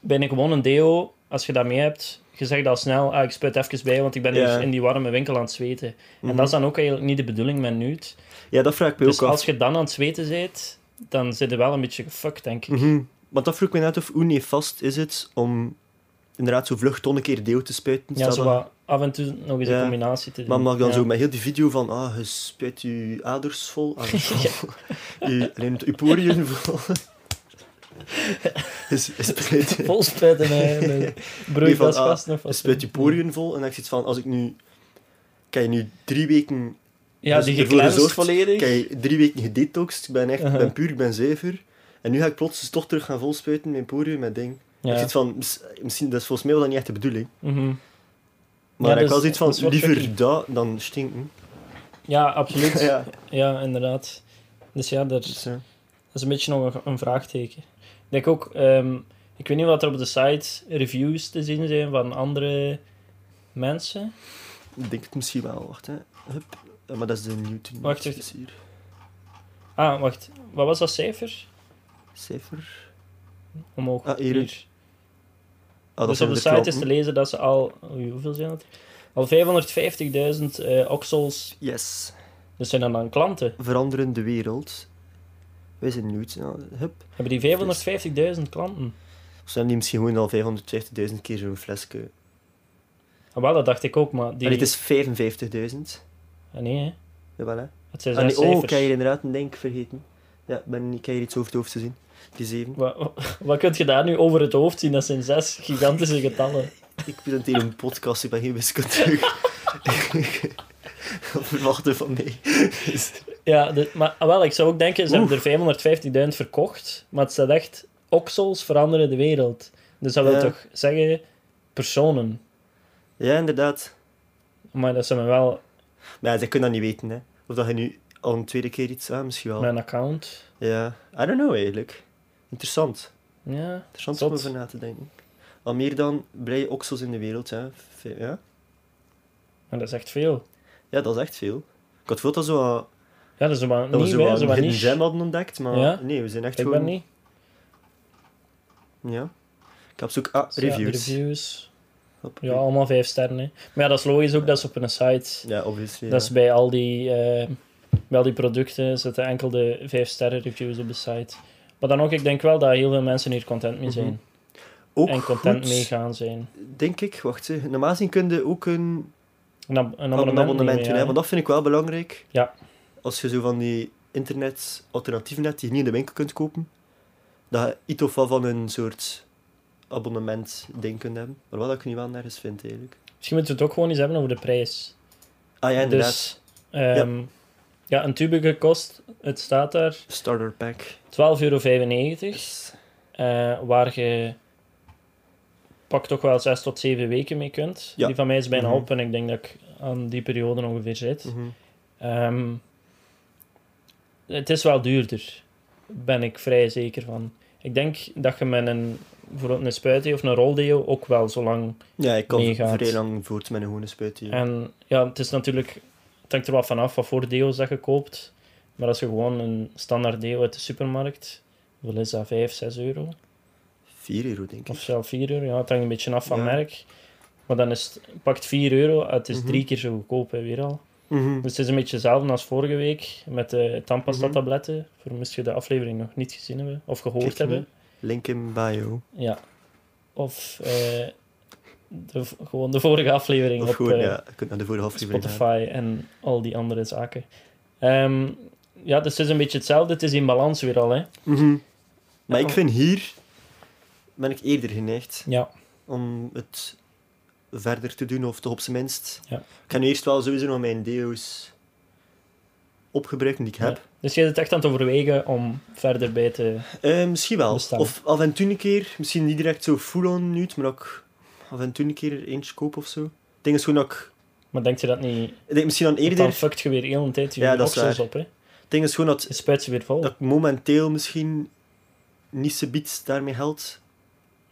ben ik gewoon een deo, als je dat mee hebt, je zegt al snel, ah, ik spuit even bij, want ik ben Ja. hier in die warme winkel aan het zweten. En Mhm. dat is dan ook eigenlijk niet de bedoeling met nude. Ja, dat vraag ik me Dus ook af. als je dan aan het zweten bent, dan zit je wel een beetje gefucked, denk ik. Mhm. Want dat vroeg ik me net af, hoe nefast is het om inderdaad zo vlug ton een keer deo te spuiten? Ja, zo wat af en toe nog eens Ja. een combinatie te doen. Maar mag dan Ja. zo met heel die video van, ah, je spuit je aders vol, aders vol, je, nee, je poriën vol. je spuit, Vol spuiten Nee, broeikasgassen of je wat. spuit je poriën vol en dan heb je iets van, als ik nu... Kan je nu drie weken... Ja, dus die volledig. Kan je drie weken gedetoxed, ik ben echt, ik Uh-huh. ben puur, ik ben zuiver. En nu ga ik plots toch terug gaan volspuiten met poriën, met ding. Ja. Ik zit van, mis- misschien, dat is volgens mij wel dan niet echt de bedoeling. Mhm. Maar Ja, ik dus- wel zoiets van, is liever dat dan stinken. ja, absoluut. ja. ja. inderdaad. Dus ja, dat, Dus, ja. dat is een beetje nog een, een vraagteken. Ik denk ook, ehm, ik weet niet wat er op de site reviews te zien zijn van andere mensen. Ik denk het misschien wel. Wacht, hè. Hup. Maar dat is de Newton. Wacht, Dat wacht. hier. Ah, wacht. Wat was dat cijfer? Cijfer. Omhoog. Ah, hier. Ah, dat dus op de site is te lezen dat ze al... oei, hoeveel zijn het? Al 550.000 eh oxels. Yes. Dus zijn dat dan klanten? Veranderen de wereld. Wij zijn. Ja, hup. Hebben die 550.000 klanten? Of zijn die misschien gewoon al 550.000 keer zo'n flesje? Ah, wel, dat dacht ik ook, maar die... En het is 55.000. Ah, nee, hè. Jawel, hè. Het zijn Ah, oh, ik heb hier inderdaad een denk vergeten. Ja, ben, ik heb hier iets over het hoofd te zien. Die 7. Wat, wat, wat kun je daar nu over het hoofd zien? Dat zijn zes gigantische getallen. Ik presenteer een podcast, ik ben geen wiskundige. Verwachten van mij? Ja, de- maar ah, wel, ik zou ook denken, ze hebben er 550.000 verkocht, maar het staat echt, oksels veranderen de wereld. Dus dat wil Ja. toch zeggen, personen. ja, inderdaad. Maar dat zijn wel Maar ja, zij kunnen dat niet weten, hè. Of dat je nu al een tweede keer iets... Ah, misschien wel. mijn account. Ja, I don't know eigenlijk. Interessant. Ja, Interessant om over na te denken. Al meer dan blije oksels in de wereld, hè. Ja? maar dat is echt veel. ja, dat is echt veel. Ik had veel dat, zo, wat- Ja, dat is maar dat we niet zo wat niche. gem hadden ontdekt, maar Ja? nee, we zijn echt Ik gewoon... ben niet. Ja. Ik heb zoek... Ah, ja, reviews. Ja, allemaal vijf sterren. Hè. Maar ja, dat is logisch ook, dat is op een site. Ja, obviously. Dat is bij al die, bij al die producten zitten enkel de vijf sterren reviews op de site. Maar dan ook, ik denk wel dat heel veel mensen hier content mee zijn. Ook en content goed, meegaan zijn. denk ik. Wacht, hè. normaal gezien kun je ook een Een, ab- een een abonnement, abonnement nemen, doen, hè, want dat vind ik wel belangrijk. Ja. Als je zo van die internet-alternatieven hebt die je niet in de winkel kunt kopen, dat je iets of wat van een soort abonnement-ding kunt hebben. Maar wat ik niet wel nergens vind, eigenlijk. Misschien moeten we het ook gewoon eens hebben over de prijs. Ah ja, inderdaad. Dus, ehm, ja. een tube kost, het staat daar, Starter pack. 12,95 euro. Yes. eh, waar je pak toch wel 6 tot 7 weken mee kunt. Ja. Die van mij is bijna Mhm. op en ik denk dat ik aan die periode ongeveer zit. Mhm. Ehm, het is wel duurder, ben ik vrij zeker van. Ik denk dat je met een, bijvoorbeeld een spuitdeo of een roldeo ook wel zo lang... Ja, ik kan Meegaat. vrij lang voort met een gewone spuit. hier. En ja, het is natuurlijk... Het hangt er wat vanaf wat voor deo's dat je koopt. Maar als je gewoon een standaard deo uit de supermarkt... Hoeveel is dat? 5, 6 euro? 4 euro, denk Of ik. zelfs 4 euro. Ja, het hangt een beetje af van Ja. merk. Maar dan is het... Pakt 4 euro, het is Mhm. drie keer zo goedkoop, hè, weer al. Mhm. Dus het is een beetje hetzelfde als vorige week met de tandpasta-tabletten. Mhm. Voor moest je de aflevering nog niet gezien hebben of gehoord Kijk, hebben. Link in bio. Ja. Of eh, de, gewoon de vorige aflevering Of op gewoon, eh, ja, naar de vorige aflevering gaan. Spotify en al die andere zaken. Ehm, ja, dus het is een beetje hetzelfde. Het is in balans weer al, hè. Mhm. Maar Ja. ik vind hier, ben ik eerder geneigd Ja. om het verder te doen, of toch op zijn minst. Ja. Ik ga nu eerst wel sowieso nog mijn deo's opgebruiken die ik heb. Ja. Dus je zit echt aan het overwegen om verder bij te... Eh, misschien wel. Of af en toe een keer, misschien niet direct zo full-on nude, maar ook af en toe een keer eentje koop of zo. Het ding is gewoon dat ik... Maar denk je dat niet... Ik denk misschien dan eerder... Dan fuckt je weer heel een tijd je Ja, dat is op, hè. Het ding is gewoon dat, Je spuit ze weer vol. dat ik momenteel misschien niet zo biedt daarmee geld.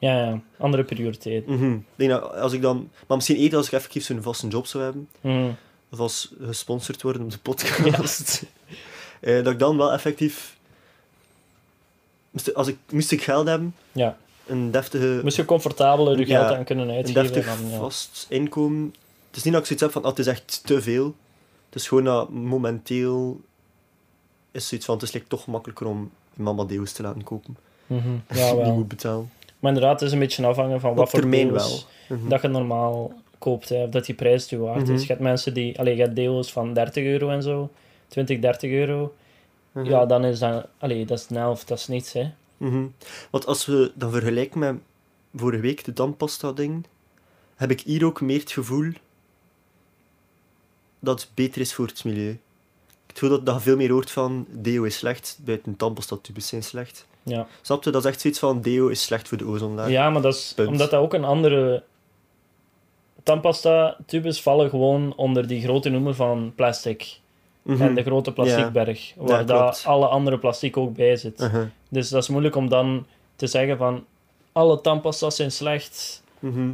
Ja, ja. Andere prioriteit. Ik denk dat als ik dan... Maar misschien eerder als ik effectief zo'n vaste job zou hebben, Mhm. of als gesponsord worden op de podcast, eh, dat ik dan wel effectief... Moest, als ik, moest ik geld hebben, Ja. een deftige... Moest je comfortabeler je Ja, geld aan kunnen een uitgeven. deftig dan, ja. vast inkomen. Het is niet dat ik zoiets heb van, ah, het is echt te veel. Het is gewoon dat momenteel is zoiets van, het is like, toch makkelijker om mama deo's te laten kopen. Mhm. die Ja, wel. moet betalen. Maar inderdaad, het is een beetje afhangen van wat Op voor termijn wel. Mhm. dat je normaal koopt. Hè, of dat die prijs te waard is. Mhm. Je hebt mensen die... Allee, je hebt deals van 30 euro en zo. 20, 30 euro. Mhm. Ja, dan is dat... Allee, dat is een helft. Dat is niets, hè. Want als we dan vergelijken met vorige week, de tandpasta-ding, heb ik hier ook meer het gevoel dat het beter is voor het milieu. Ik voel dat, dat je veel meer hoort van deo is slecht, buiten tandpasta-tubes zijn slecht. Ja. Snap je? Dat is echt zoiets van deo is slecht voor de ozonlaag. Ja, maar dat is Punt. omdat dat ook een andere... Tandpasta-tubes vallen gewoon onder die grote noemer van plastic. Mhm. En de grote plastiekberg. Waar Ja, daar klopt. alle andere plastic ook bij zit. Uh-huh. Dus dat is moeilijk om dan te zeggen van... Alle tandpasta's zijn slecht. Mhm.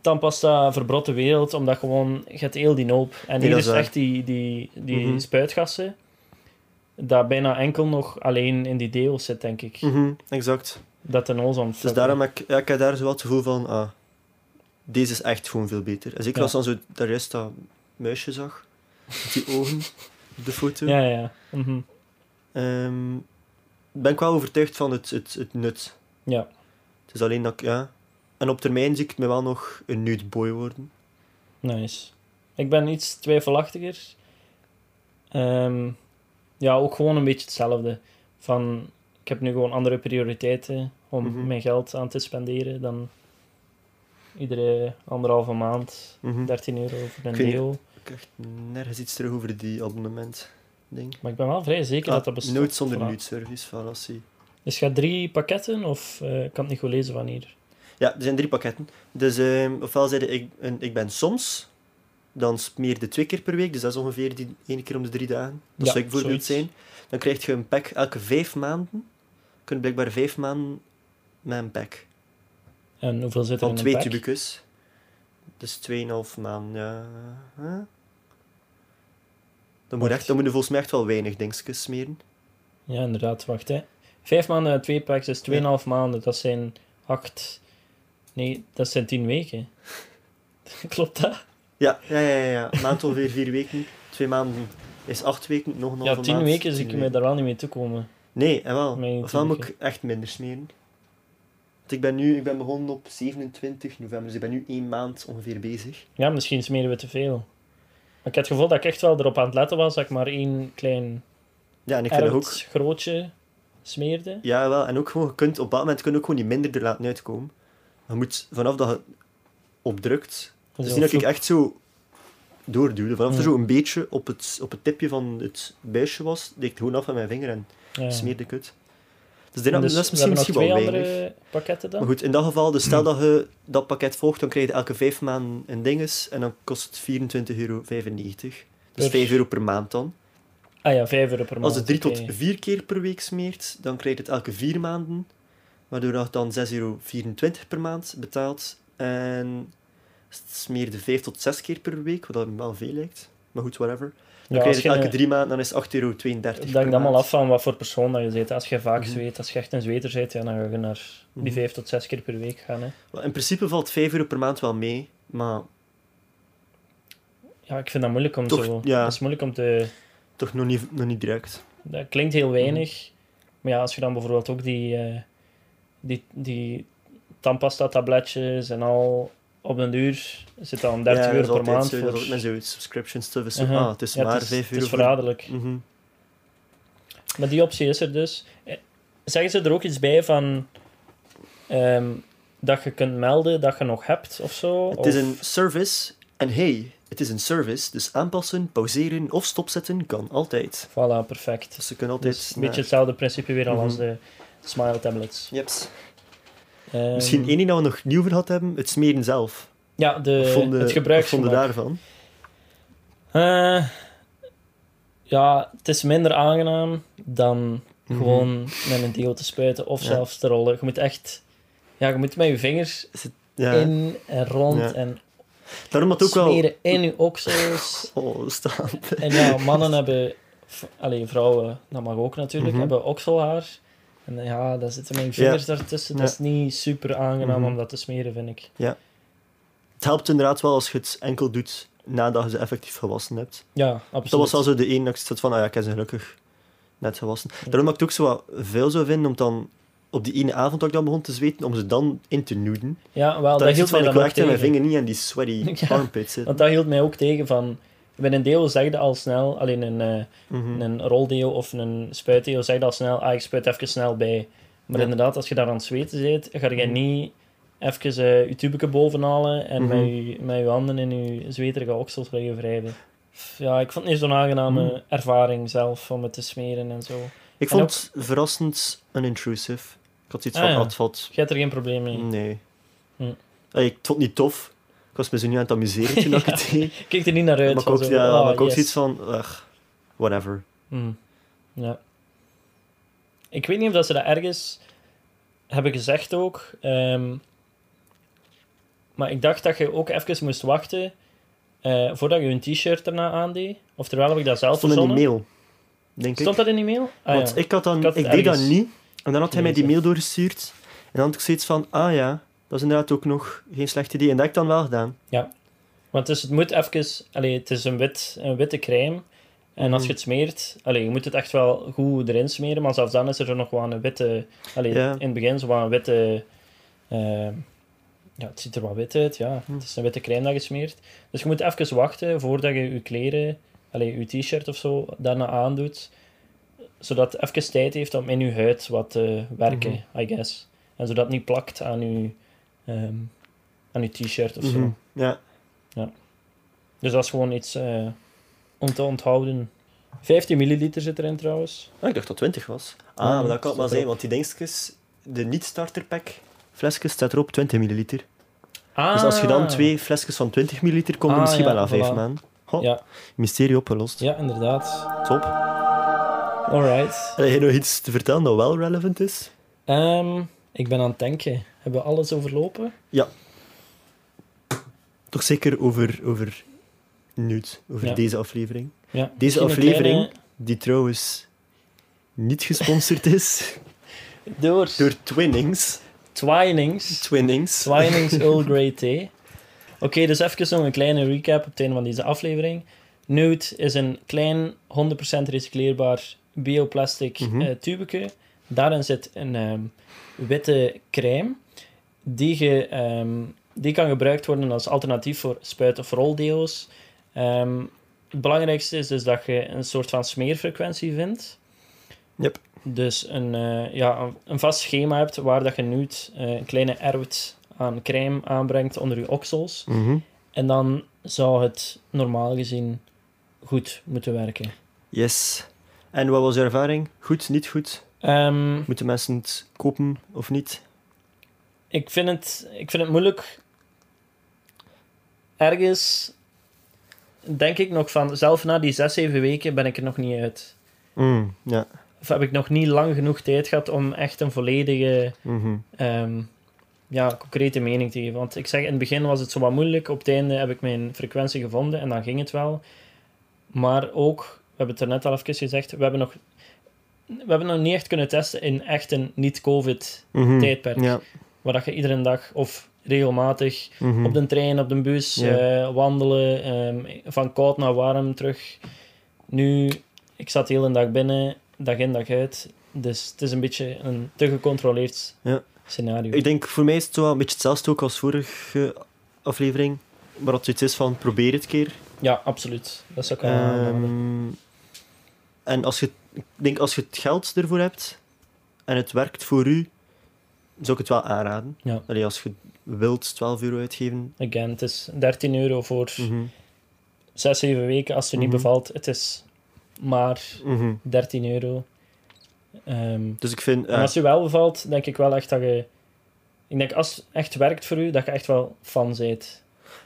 Tandpasta verbrot de wereld, omdat gewoon... Je hebt heel die noop. En Nee, hier dat is waar. echt die, die, die Mhm. spuitgassen. Dat bijna enkel nog alleen in die deels zit, denk ik. Mhm, Exact. Dat de ozon Dus daarom heb ik, ja, ik heb daar zo wat het gevoel van, ah, deze is echt gewoon veel beter. En zeker Ja. als dan zo daar juist dat muisje zag, met die ogen op de foto. Ja, ja, ja. Mhm. Ehm, ben ik wel overtuigd van het, het, het nut. Ja. Het is alleen dat ik, ja... En op termijn zie ik me wel nog een nude boy worden. Nice. Ik ben iets twijfelachtiger. Ehm, ja, ook gewoon een beetje hetzelfde. Van, ik heb nu gewoon andere prioriteiten om Mhm. mijn geld aan te spenderen dan iedere anderhalve maand Mhm. 13 euro voor een deel. Ik krijg nergens iets terug over die abonnement ding. Maar ik ben wel vrij zeker Ah, dat dat bestaat. nooit zonder Voilà. nude service, voilà, zie. Dus je drie pakketten, of eh, ik kan het niet goed lezen van hier. Ja, er zijn drie pakketten. Dus ehm, ofwel zeiden ik, een- ik ben soms, dan smeerde twee keer per week, dus dat is ongeveer die één keer om de drie dagen. Dat Ja, zou ik bijvoorbeeld zoiets. zijn. Dan krijg je een pack elke vijf maanden. Je kunt blijkbaar vijf maanden met een pack. En hoeveel zit er Van in een twee pack? tubicus. Dus 2,5 maanden, ja. Huh? Dan moet, je echt, dan moet je volgens mij echt wel weinig dingetjes smeren. Ja, inderdaad, wacht hè. Vijf maanden twee packs is 2,5 maanden. Dat zijn acht... Nee, dat zijn tien weken. Klopt dat? Ja, ja, ja, ja. Een maand ongeveer vier weken. Twee maanden is acht weken, nog een Ja, tien maand. weken zie ik me daar wel niet mee toekomen. Nee, en wel. Mijn Ofwel moet ik echt minder smeren. Want ik ben nu ik ben begonnen op 27 november, dus ik ben nu één maand ongeveer bezig. Ja, misschien smeren we te veel. Maar ik heb het gevoel dat ik echt wel erop aan het letten was dat ik maar één klein Ja, en ik vind dat ook... erwt grootje smeerde. Ja, wel. En ook gewoon, je kunt, op dat moment kun je ook gewoon niet minder er laten uitkomen. Je moet, vanaf dat je opdrukt... Dus niet dat ik echt zo doorduwde. Vanaf er zo een beetje op het, op het tipje van het buisje was, deed ik het gewoon af met mijn vinger en Ja. smeerde ik het. Dus dit, En dus dat is misschien, nog misschien twee wel weinig. andere pakketten dan. Maar goed, in dat geval, dus stel dat je dat pakket volgt, dan krijg je elke vijf maanden een dinges en dan kost het 24,95 euro. Dus Per- 5 euro per maand dan. Ah ja, 5 euro per maand. Als je drie tot vier keer per week smeert, dan krijg je het elke vier maanden. Waardoor je dan 6,24 euro per maand betaalt. En smeer je vijf tot zes keer per week, wat dan wel veel lijkt. Maar goed, whatever. Dan Ja, krijg je elke drie maanden, dan is het 8,32 euro per hangt allemaal af van wat voor persoon dat je bent. Als je vaak Mhm. zweet, als je echt een zweter bent, ja, dan ga je naar die Mhm. vijf tot zes keer per week gaan. Hè. In principe valt 5 euro per maand wel mee, maar Ja, ik vind dat moeilijk om Toch, zo... ja. Dat is moeilijk om te... toch nog niet, nog niet direct. Dat klinkt heel weinig. Mhm. Maar ja, als je dan bijvoorbeeld ook die, eh, die, die tandpasta-tabletjes en al op den duur zit dan 30 Ja, dat is euro per maand zo, voor... is met subscription stuff. Is zo, Uh-huh. ah, het is Ja, maar het is, 5 het euro is voor- verraderlijk. Mhm. Maar die optie is er dus. Eh, Zeggen ze er ook iets bij van... ehm, dat je kunt melden dat je nog hebt of zo? Het of... is een service en hey, het is een service, dus aanpassen, pauzeren of stopzetten kan altijd. Voilà, perfect. Dus ze kunnen altijd... Dus een beetje hetzelfde principe weer als Mhm. de Smile tablets. Jeps. Ehm, Misschien één ding dat we nog nieuw gehad hebben, het smeren zelf. Ja, de, vonden- het gebruiksgemak. vonden daarvan? Eh, ja, het is minder aangenaam dan Mhm. gewoon met een deel te spuiten of Ja. zelfs te rollen. Je moet echt... Ja, je moet met je vingers Ja. in en rond Ja. en Daarom had ook wel... smeren in je oksels. Oh, staan. en ja, mannen hebben... v- Allee, vrouwen, dat mag ook natuurlijk, Mhm. hebben okselhaar. En ja, daar zitten mijn vingers daartussen. Dat Ja. is niet super aangenaam Mhm. om dat te smeren, vind ik. Het helpt inderdaad wel als je het enkel doet nadat je ze effectief gewassen hebt. Ja, absoluut. Dat was wel zo de ene dat ik zat van, ah ja, ik heb ze gelukkig net gewassen. Daarom dat ik het ook zo wat veel zou vinden om dan op die ene avond dat ik dan begon te zweten, om ze dan in te nuden. Ja, wel, Dan dat hield van, mij ik dan ook echt in mijn vinger niet en die sweaty Ja. armpit zitten. Want dat hield mij ook tegen van... Bij een deel zeg je al snel, alleen een, Mhm. een roldeo of een je al snel, ah, ik spuit even snel bij. Maar Ja. inderdaad, als je daar aan het zweten zit, ga je Mhm. niet even eh, je tubeke bovenhalen en Mhm. met, je, met je handen in je zweterige oksels liggen wrijven. Ja, ik vond het niet zo'n aangename Mhm. ervaring zelf om het te smeren en zo. Ik En vond het verrassend unintrusive. Ik had zoiets Ah, van, ja. Je hebt er geen probleem mee. Nee. Hm. Ik vond het niet tof. Ik was me zo nu aan het amuseren toen ik het deed. Er niet naar uit. Maar ik ook, zo, ja, maar ik ook yes. zoiets van, ugh, whatever. Hmm. Ja. Ik weet niet of dat ze dat ergens hebben gezegd ook. ehm, maar ik dacht dat je ook even moest wachten eh, voordat je een t-shirt erna aandeed. Oftewel heb ik dat zelf stond in die verzonnen. mail, denk Stond ik. dat in die mail? Ah, Want ja. ik, had dan, Ik ik, had deed dat niet. En dan had hij mij die mail doorgestuurd. En dan had ik zoiets van, ah ja, dat is inderdaad ook nog geen slecht idee. En dat heb ik dan wel gedaan. Want dus het moet even... Allee, het is een, wit, een witte crème. En als Mhm. je het smeert... Allee, je moet het echt wel goed erin smeren. Maar zelfs dan is er nog wel een witte... Allee, Ja. in het begin zo wel een witte... eh, ja, het ziet er wat wit uit, ja. Hm. Het is een witte crème dat je smeert. Dus je moet even wachten voordat je je kleren... Allee, je t-shirt of zo daarna aandoet. Zodat het even tijd heeft om in je huid wat te werken, I guess. En zodat het niet plakt aan je... ehm, aan je t-shirt of zo. Mhm. Ja. Dus dat is gewoon iets eh, om te onthouden. 15 milliliter zit erin trouwens. Ah, ik dacht dat 20 was. Ah, Ah, maar dat kan het wel zijn, want die dingetjes, de niet-starter pack flesjes, staat erop 20 milliliter. Ah, Dus als je dan twee flesjes van 20 milliliter komt, Ah, misschien ja, wel aan 5 voilà. maanden. Ho, Ja, mysterie opgelost. ja, inderdaad. Top. Alright. Heb je nog iets te vertellen dat wel relevant is? Ehm, ik ben aan het denken. Hebben we alles overlopen? Toch zeker over, over nude, over Ja. deze aflevering. Ja. Deze aflevering, kleine- die trouwens niet gesponsord is Door, door Twinnings. Twinings. Twinnings. Twinings Earl Grey Tea. Oké, dus even nog een kleine recap op het einde van deze aflevering. Nude is een klein 100% recycleerbaar bioplastic Mhm. eh, tubeke. Daarin zit een ehm, witte crème. Die, je, ehm, die kan gebruikt worden als alternatief voor spuit- of roldeo's. Ehm, het belangrijkste is dus dat je een soort van smeerfrequentie vindt. Yep. Dus een, eh, ja, een, een vast schema hebt waar dat je nu eh, een kleine erwt aan crème aanbrengt onder je oksels. Mhm. En dan zou het normaal gezien goed moeten werken. Yes. En wat was je ervaring? Goed, niet goed? Ehm, Moeten mensen het kopen of niet? ik, vind het, ik vind het moeilijk. Ergens denk ik nog van, zelf na die zes, zeven weken ben ik er nog niet uit. Mm, ja. Of heb ik nog niet lang genoeg tijd gehad om echt een volledige, Mhm. ehm, ja, concrete mening te geven. Want ik zeg, in het begin was het zo wat moeilijk. Op het einde heb ik mijn frequentie gevonden en dan ging het wel. Maar ook, we hebben het er net al even gezegd, we hebben nog, we hebben nog niet echt kunnen testen in echt een niet-COVID Mhm. Ja. Waar dat je iedere dag of regelmatig Mhm. op de trein, op de bus, eh, wandelen, ehm, van koud naar warm terug. Nu, ik zat de hele dag binnen, dag in dag uit. Dus het is een beetje een te gecontroleerd Ja. scenario. Ik denk, voor mij is het wel een beetje hetzelfde ook als vorige aflevering. Maar dat het iets is van, probeer het keer. Ja, absoluut. Dat zou ik. Ehm, en als je, ik denk, als je het geld ervoor hebt en het werkt voor u, zou ik het wel aanraden. Ja. Allee, als je wilt 12 euro uitgeven. Again, het is 13 euro voor Mhm. 6, 7 weken. Als het je niet Mhm. bevalt, het is maar Mhm. 13 euro. Ehm, Dus ik vind... En ja, als je wel bevalt, denk ik wel echt dat je... Ik denk als het echt werkt voor u, dat je echt wel fan bent.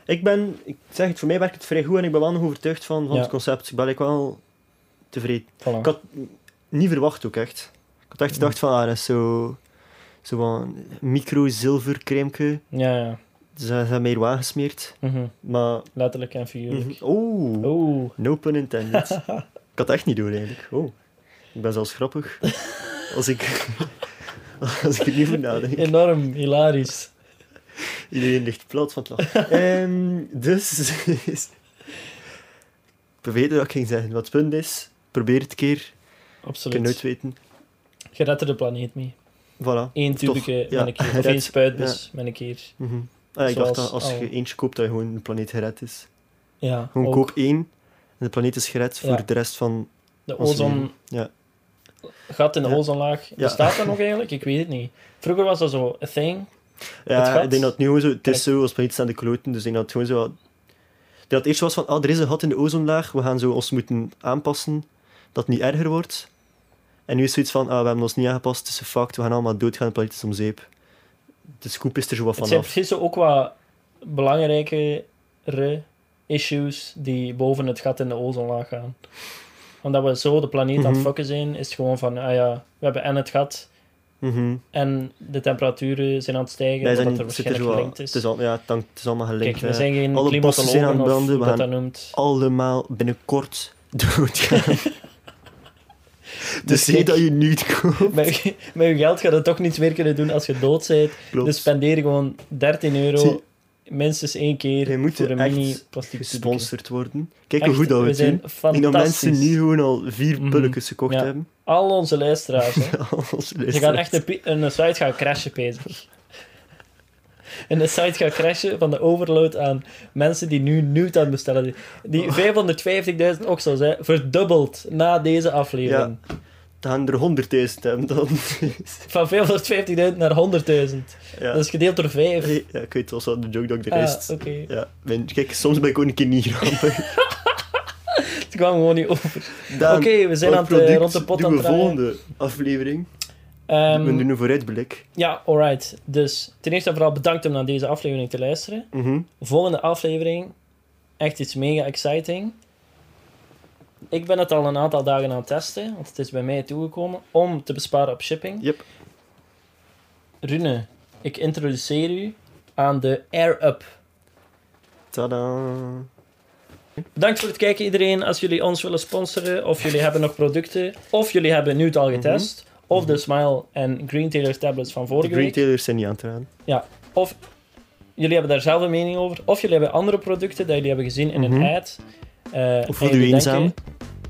Ik ben... Ik zeg het, voor mij werkt het vrij goed en ik ben wel nog overtuigd van, van Ja. het concept. Ik ben like, wel tevreden. Voilà. Ik had niet verwacht ook echt. Ik had echt gedacht van, ah, dat is zo... Zo van micro-zilver crème. Ja, ja. Ze hebben mij er aangesmeerd. Mhm. Maar... Letterlijk en figuurlijk. Oeh. Oeh. No pun intended. ik had het echt niet door eigenlijk. Oh. Ik ben zelfs grappig. Als ik, als ik er niet voor nadenk. Enorm, hilarisch. Iedereen ligt plat van het lachen. Ehm, dus... ik weet wat ik ging zeggen. Wat het punt is, probeer het keer. Ik Absoluut. nooit weten. Je redt er de planeet mee. Voilà. Eén tubeke ja, met een keer. Of één spuitbus met een keer. Mhm. Ah, ik Zoals dacht dat als je eentje koopt, dat je gewoon de planeet gered is. Ja, Gewoon ook. koop één en de planeet is gered Ja. voor de rest van... De ozon... Ja. Gat in de ozonlaag. Ja. Bestaat dat nog eigenlijk? Ik weet het niet. Vroeger was dat zo a thing. Het Ja, ik denk dat het nu zo... Het is zo, als planeet staan de kloten, dus ik denk dat het gewoon zo... Dat het eerst was van, ah, er is een gat in de ozonlaag, we gaan zo ons moeten aanpassen, dat het niet erger wordt. En nu is het zoiets van, ah, we hebben ons niet aangepast, het is een fact, we gaan allemaal doodgaan, de planeet is om zeep. De scoop is er zo wat Het zijn vanaf. precies zo ook wat belangrijkere issues die boven het gat in de ozonlaag gaan. Omdat we zo de planeet aan het Mhm. fucken zijn, is het gewoon van, ah ja, we hebben en het gat Mhm. en de temperaturen zijn aan het stijgen, zijn, er het waarschijnlijk gelinkt het is. is, al, ja, het, het is allemaal gelinkt. Kijk, we zijn geen Alle bossen zijn aan het of branden, we dat gaan allemaal binnenkort doodgaan. Dus dus zie dat je niet koopt. Met, je- met je geld gaat het toch niets meer kunnen doen als je dood bent. Klopt. Dus spendeer gewoon 13 euro Zie- minstens één keer Wij moeten voor een echt mini plastic gesponsord worden. Kijk Echt, hoe goed dat we zijn doen. Ik dat mensen nu gewoon al vier Mhm. pulletjes gekocht Ja. hebben. Al onze luisteraars. hè. Al onze Ze gaan echt een, een site gaan crashen, bezig. En de site gaat crashen van de overload aan mensen die nu nude aan het bestellen zijn. Die 550.000 oksels, hè, verdubbeld na deze aflevering. Dan gaan er 100.000 hebben dan. Van 550.000 naar 100.000. ja. Dat is gedeeld door 5. Hey, ja, ik weet wel zo de joke dat ik de Ah, rest... Ja, mijn- kijk, soms ben ik ook een keer niet grappig. Het kwam gewoon niet over. Oké, we zijn aan het, eh, rond de pot aan het volgende aflevering? Ehm, we doen een vooruitblik. Ja, alright. Dus ten eerste en vooral bedankt om naar deze aflevering te luisteren. Mhm. Volgende aflevering, echt iets mega exciting. Ik ben het al een aantal dagen aan het testen, want het is bij mij toegekomen, om te besparen op shipping. Yep. Rune, ik introduceer u aan de Air Up. Tada. Bedankt voor het kijken iedereen. Als jullie ons willen sponsoren, of jullie hebben nog producten, of jullie hebben nu het al getest, of de Smile en Green Tailor tablets van De vorige Green week. Tailors zijn niet aan te raden. Of jullie hebben daar zelf een mening over. Of jullie hebben andere producten dat jullie hebben gezien in Mhm. een ad. Eh, Of voel je eenzaam? denken,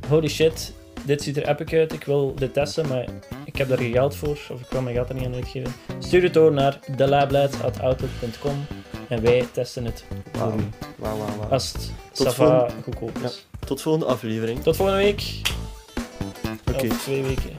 Holy shit, dit ziet er epic uit. Ik wil dit testen, maar ik heb daar geen geld voor. Of ik kan mijn geld er niet aan uitgeven. Stuur het door naar thelablads.outlook.com en wij testen het u. Wauw, wauw, wauw. Als het Tot volgende- goedkoop is. Tot volgende aflevering. Tot volgende week. Oké. Twee weken.